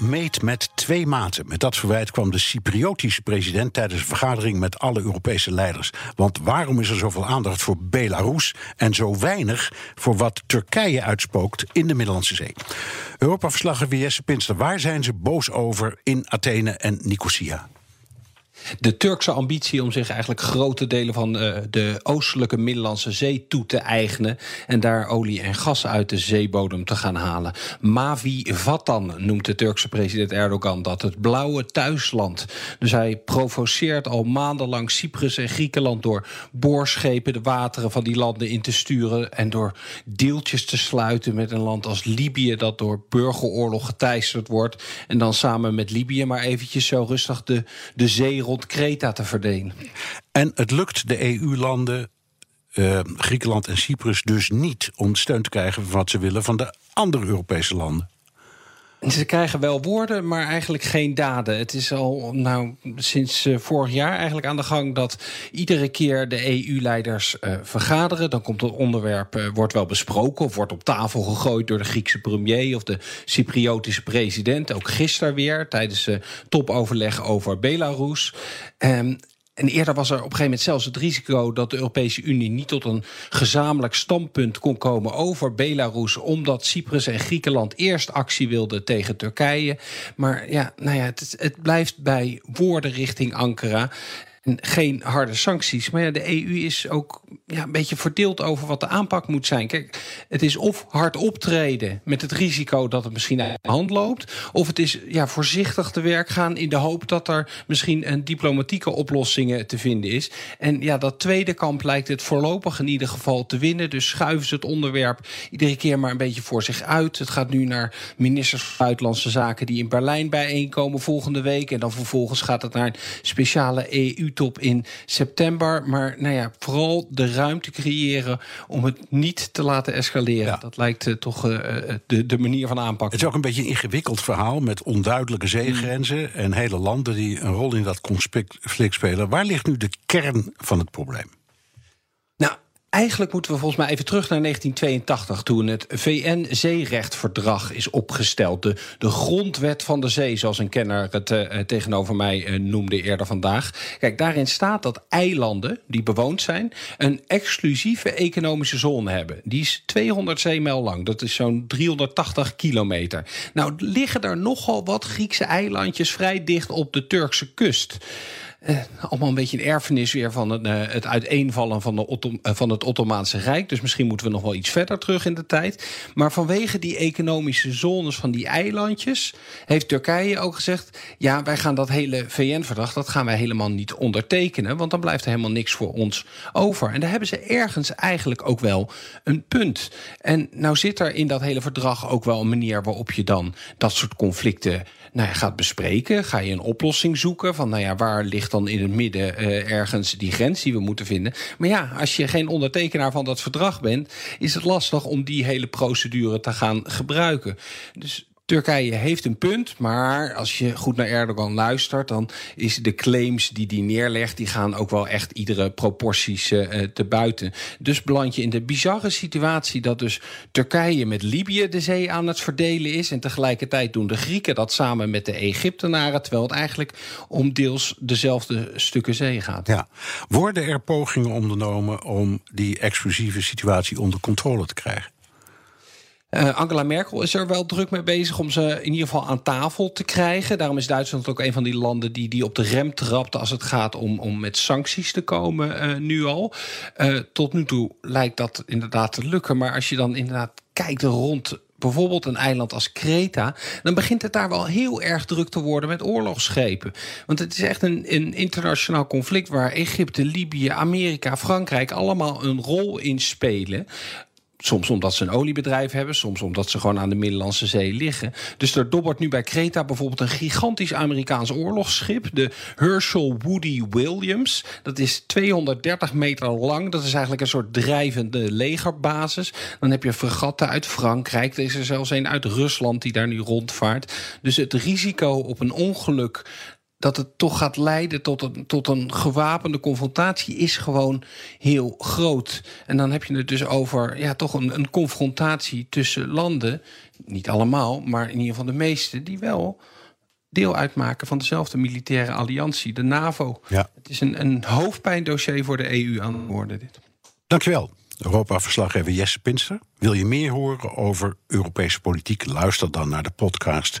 meet met twee maten. Met dat verwijt kwam de Cypriotische president tijdens een vergadering met alle Europese leiders. Want waarom is er zoveel aandacht voor Belarus en zo weinig voor wat Turkije uitspookt in de Middellandse Zee? Europa-verslaggever Jesse Pinster, waar zijn ze boos over in Athene en Nicosia? De Turkse ambitie om zich eigenlijk grote delen van uh, de oostelijke Middellandse Zee toe te eigenen en daar olie en gas uit de zeebodem te gaan halen. Mavi Vatan noemt de Turkse president Erdogan dat het blauwe thuisland. Dus hij provoceert al maandenlang Cyprus en Griekenland door boorschepen de wateren van die landen in te sturen en door deeltjes te sluiten met een land als Libië dat door burgeroorlog geteisterd wordt en dan samen met Libië maar eventjes zo rustig de, de zee rond rond Kreta te verdelen. En het lukt de EU-landen, uh, Griekenland en Cyprus, dus niet om steun te krijgen van wat ze willen van de andere Europese landen. Ze krijgen wel woorden, maar eigenlijk geen daden. Het is al nou, sinds uh, vorig jaar eigenlijk aan de gang dat iedere keer de EU-leiders uh, vergaderen. Dan komt het onderwerp, uh, wordt wel besproken of wordt op tafel gegooid door de Griekse premier of de Cypriotische president. Ook gisteren weer tijdens topoverleg over Belarus. Um, en eerder was er op een gegeven moment zelfs het risico dat de Europese Unie niet tot een gezamenlijk standpunt kon komen over Belarus, omdat Cyprus en Griekenland eerst actie wilden tegen Turkije. Maar ja, nou ja, het, het blijft bij woorden richting Ankara geen harde sancties. Maar ja, de EU is ook ja, een beetje verdeeld over wat de aanpak moet zijn. Kijk, het is of hard optreden met het risico dat het misschien uit de hand loopt. Of het is ja, voorzichtig te werk gaan in de hoop dat er misschien een diplomatieke oplossing te vinden is. En ja, dat tweede kamp lijkt het voorlopig in ieder geval te winnen. Dus schuiven ze het onderwerp iedere keer maar een beetje voor zich uit. Het gaat nu naar ministers van Buitenlandse Zaken die in Berlijn bijeenkomen volgende week. En dan vervolgens gaat het naar een speciale EU top in september. Maar nou ja, vooral de ruimte creëren om het niet te laten escaleren. Dat lijkt uh, toch uh, de, de manier van aanpakken. Het is ook een beetje een ingewikkeld verhaal met onduidelijke zeegrenzen mm. en hele landen die een rol in dat conflict spelen. Waar ligt nu de kern van het probleem? Eigenlijk moeten we volgens mij even terug naar 1982, toen het VN-zeerechtverdrag is opgesteld. De, grondwet van de zee, zoals een kenner het uh, tegenover mij uh, noemde eerder vandaag. Kijk, daarin staat dat eilanden die bewoond zijn, een exclusieve economische zone hebben. Die is 200 zeemijl lang, dat is zo'n 380 kilometer. Nou, liggen er nogal wat Griekse eilandjes vrij dicht op de Turkse kust. Uh, allemaal een beetje een erfenis weer van het, uh, het uiteenvallen van, de uh, van het Ottomaanse Rijk. Dus misschien moeten we nog wel iets verder terug in de tijd. Maar vanwege die economische zones van die eilandjes heeft Turkije ook gezegd: ja, wij gaan dat hele VN-verdrag, dat gaan wij helemaal niet ondertekenen. Want dan blijft er helemaal niks voor ons over. En daar hebben ze ergens eigenlijk ook wel een punt. En nou zit er in dat hele verdrag ook wel een manier waarop je dan dat soort conflicten nou ja, gaat bespreken. Ga je een oplossing zoeken van, nou ja, waar ligt dan in het midden uh, ergens die grens die we moeten vinden. Maar ja, als je geen ondertekenaar van dat verdrag bent, is het lastig om die hele procedure te gaan gebruiken. Dus Turkije heeft een punt, maar als je goed naar Erdogan luistert, dan is de claims die hij neerlegt, die gaan ook wel echt iedere proporties uh, te buiten. Dus beland je in de bizarre situatie dat dus Turkije met Libië de zee aan het verdelen is en tegelijkertijd doen de Grieken dat samen met de Egyptenaren, terwijl het eigenlijk om deels dezelfde stukken zee gaat. Ja. Worden er pogingen ondernomen om die exclusieve situatie onder controle te krijgen? Uh, Angela Merkel is er wel druk mee bezig om ze in ieder geval aan tafel te krijgen. Daarom is Duitsland ook een van die landen die, die op de rem trapt als het gaat om, om met sancties te komen uh, nu al. Uh, tot nu toe lijkt dat inderdaad te lukken. Maar als je dan inderdaad kijkt rond bijvoorbeeld een eiland als Kreta, dan begint het daar wel heel erg druk te worden met oorlogsschepen. Want het is echt een, een internationaal conflict waar Egypte, Libië, Amerika, Frankrijk allemaal een rol in spelen Soms omdat ze een oliebedrijf hebben, soms omdat ze gewoon aan de Middellandse Zee liggen. Dus er dobbert nu bij Kreta bijvoorbeeld een gigantisch Amerikaans oorlogsschip, de Herschel Woody Williams. Dat is 230 meter lang. Dat is eigenlijk een soort drijvende legerbasis. Dan heb je fregatten uit Frankrijk. Er is er zelfs een uit Rusland die daar nu rondvaart. Dus het risico op een ongeluk dat het toch gaat leiden tot een, tot een gewapende confrontatie is gewoon heel groot. En dan heb je het dus over ja, toch een, een confrontatie tussen landen. Niet allemaal, maar in ieder geval de meeste, die wel deel uitmaken van dezelfde militaire alliantie, de NAVO. Ja. Het is een, een hoofdpijndossier voor de EU aan het worden. Dit. Dankjewel. Europa-verslaggever Jesse Pinster. Wil je meer horen over Europese politiek? Luister dan naar de podcast